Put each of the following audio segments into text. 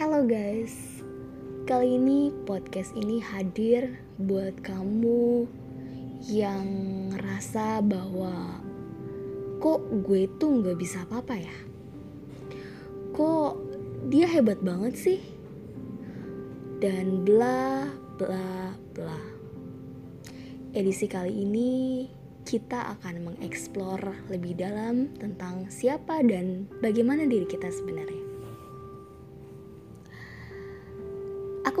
Halo guys, kali ini podcast ini hadir buat kamu yang ngerasa bahwa kok gue tuh nggak bisa apa-apa ya? Kok dia hebat banget sih? Dan bla bla bla. Edisi kali ini kita akan mengeksplor lebih dalam tentang siapa dan bagaimana diri kita sebenarnya.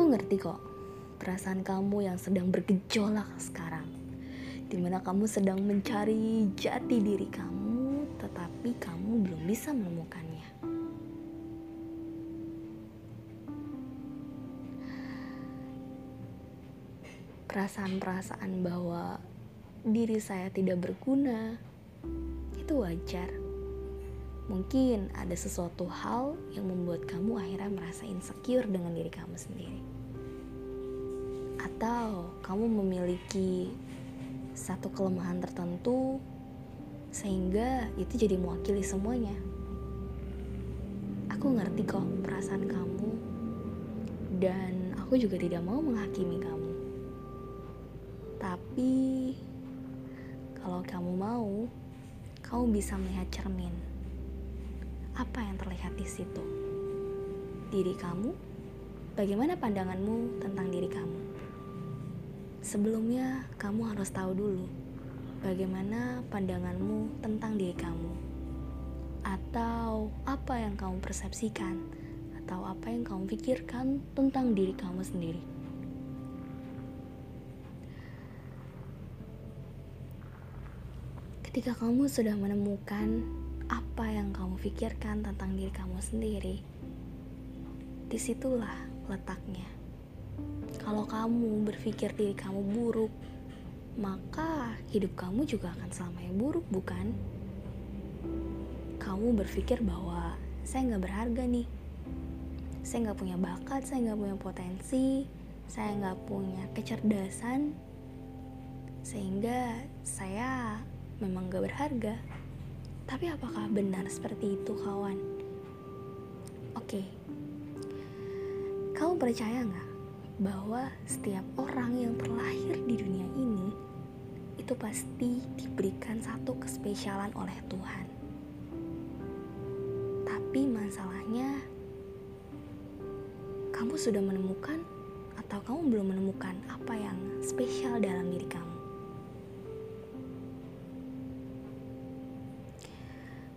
Aku ngerti kok perasaan kamu yang sedang bergejolak sekarang. Di mana kamu sedang mencari jati diri kamu, tetapi kamu belum bisa menemukannya. Perasaan-perasaan bahwa diri saya tidak berguna itu wajar. Mungkin ada sesuatu hal yang membuat kamu akhirnya merasa insecure dengan diri kamu sendiri. Atau kamu memiliki satu kelemahan tertentu sehingga itu jadi mewakili semuanya. Aku ngerti kok perasaan kamu dan aku juga tidak mau menghakimi kamu. Tapi kalau kamu mau, kamu bisa melihat cermin apa yang terlihat di situ? Diri kamu? Bagaimana pandanganmu tentang diri kamu? Sebelumnya, kamu harus tahu dulu bagaimana pandanganmu tentang diri kamu, atau apa yang kamu persepsikan, atau apa yang kamu pikirkan tentang diri kamu sendiri. Ketika kamu sudah menemukan apa yang kamu pikirkan tentang diri kamu sendiri, di situlah letaknya. Kalau kamu berpikir diri kamu buruk, maka hidup kamu juga akan selamanya buruk, bukan? Kamu berpikir bahwa saya nggak berharga nih, saya nggak punya bakat, saya nggak punya potensi, saya nggak punya kecerdasan, sehingga saya memang gak berharga. Tapi apakah benar seperti itu kawan? Oke, kamu percaya nggak bahwa setiap orang yang terlahir di dunia ini itu pasti diberikan satu kespesialan oleh Tuhan. Tapi masalahnya, kamu sudah menemukan atau kamu belum menemukan apa yang spesial dalam diri kamu?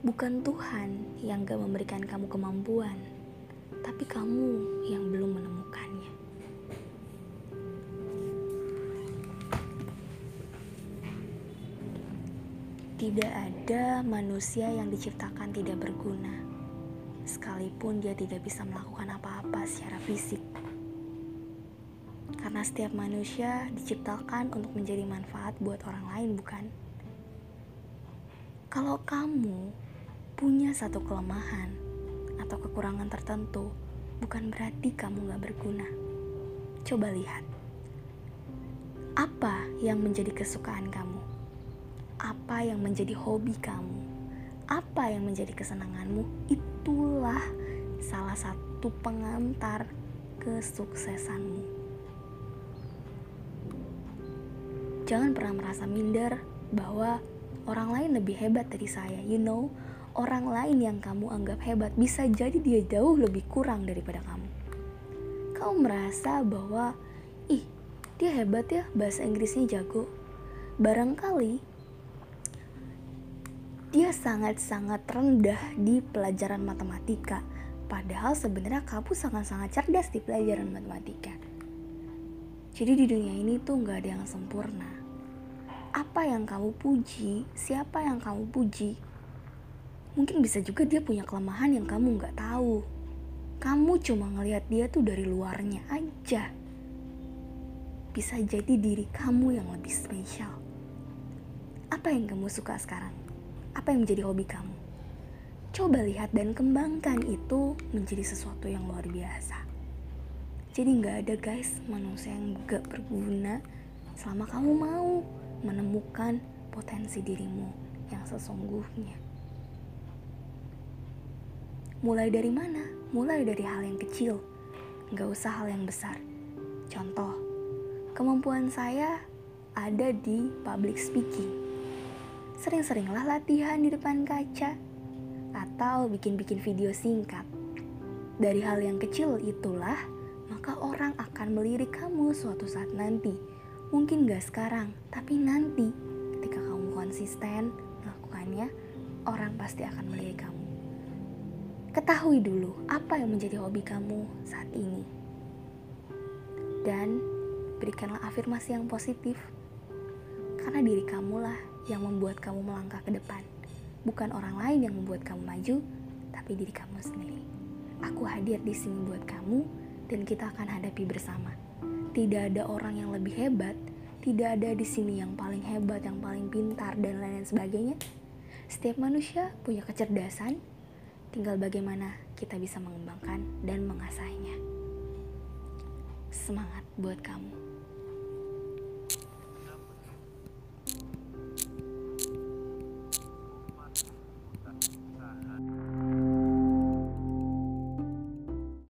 Bukan Tuhan yang gak memberikan kamu kemampuan, tapi kamu yang belum menemukannya. Tidak ada manusia yang diciptakan tidak berguna, sekalipun dia tidak bisa melakukan apa-apa secara fisik. Karena setiap manusia diciptakan untuk menjadi manfaat buat orang lain, bukan? Kalau kamu punya satu kelemahan atau kekurangan tertentu, bukan berarti kamu gak berguna. Coba lihat, apa yang menjadi kesukaan kamu? Apa yang menjadi hobi kamu? Apa yang menjadi kesenanganmu? Itulah salah satu pengantar kesuksesanmu. Jangan pernah merasa minder bahwa orang lain lebih hebat dari saya. You know, orang lain yang kamu anggap hebat bisa jadi dia jauh lebih kurang daripada kamu. Kamu merasa bahwa, ih, dia hebat ya, bahasa Inggrisnya jago. Barangkali dia sangat-sangat rendah di pelajaran matematika, padahal sebenarnya kamu sangat-sangat cerdas di pelajaran matematika. Jadi di dunia ini tuh nggak ada yang sempurna. Apa yang kamu puji, siapa yang kamu puji, mungkin bisa juga dia punya kelemahan yang kamu nggak tahu. Kamu cuma ngelihat dia tuh dari luarnya aja. Bisa jadi diri kamu yang lebih spesial. Apa yang kamu suka sekarang? Apa yang menjadi hobi kamu? Coba lihat dan kembangkan itu menjadi sesuatu yang luar biasa. Jadi nggak ada guys manusia yang gak berguna selama kamu mau menemukan potensi dirimu yang sesungguhnya. Mulai dari mana? Mulai dari hal yang kecil. Gak usah hal yang besar. Contoh, kemampuan saya ada di public speaking. Sering-seringlah latihan di depan kaca atau bikin-bikin video singkat. Dari hal yang kecil itulah, maka orang akan melirik kamu suatu saat nanti. Mungkin gak sekarang, tapi nanti ketika kamu konsisten melakukannya, orang pasti akan melirik kamu. Ketahui dulu apa yang menjadi hobi kamu saat ini. Dan berikanlah afirmasi yang positif. Karena diri kamulah yang membuat kamu melangkah ke depan. Bukan orang lain yang membuat kamu maju, tapi diri kamu sendiri. Aku hadir di sini buat kamu dan kita akan hadapi bersama. Tidak ada orang yang lebih hebat, tidak ada di sini yang paling hebat, yang paling pintar dan lain-lain sebagainya. Setiap manusia punya kecerdasan, Tinggal bagaimana kita bisa mengembangkan dan mengasahnya. Semangat buat kamu.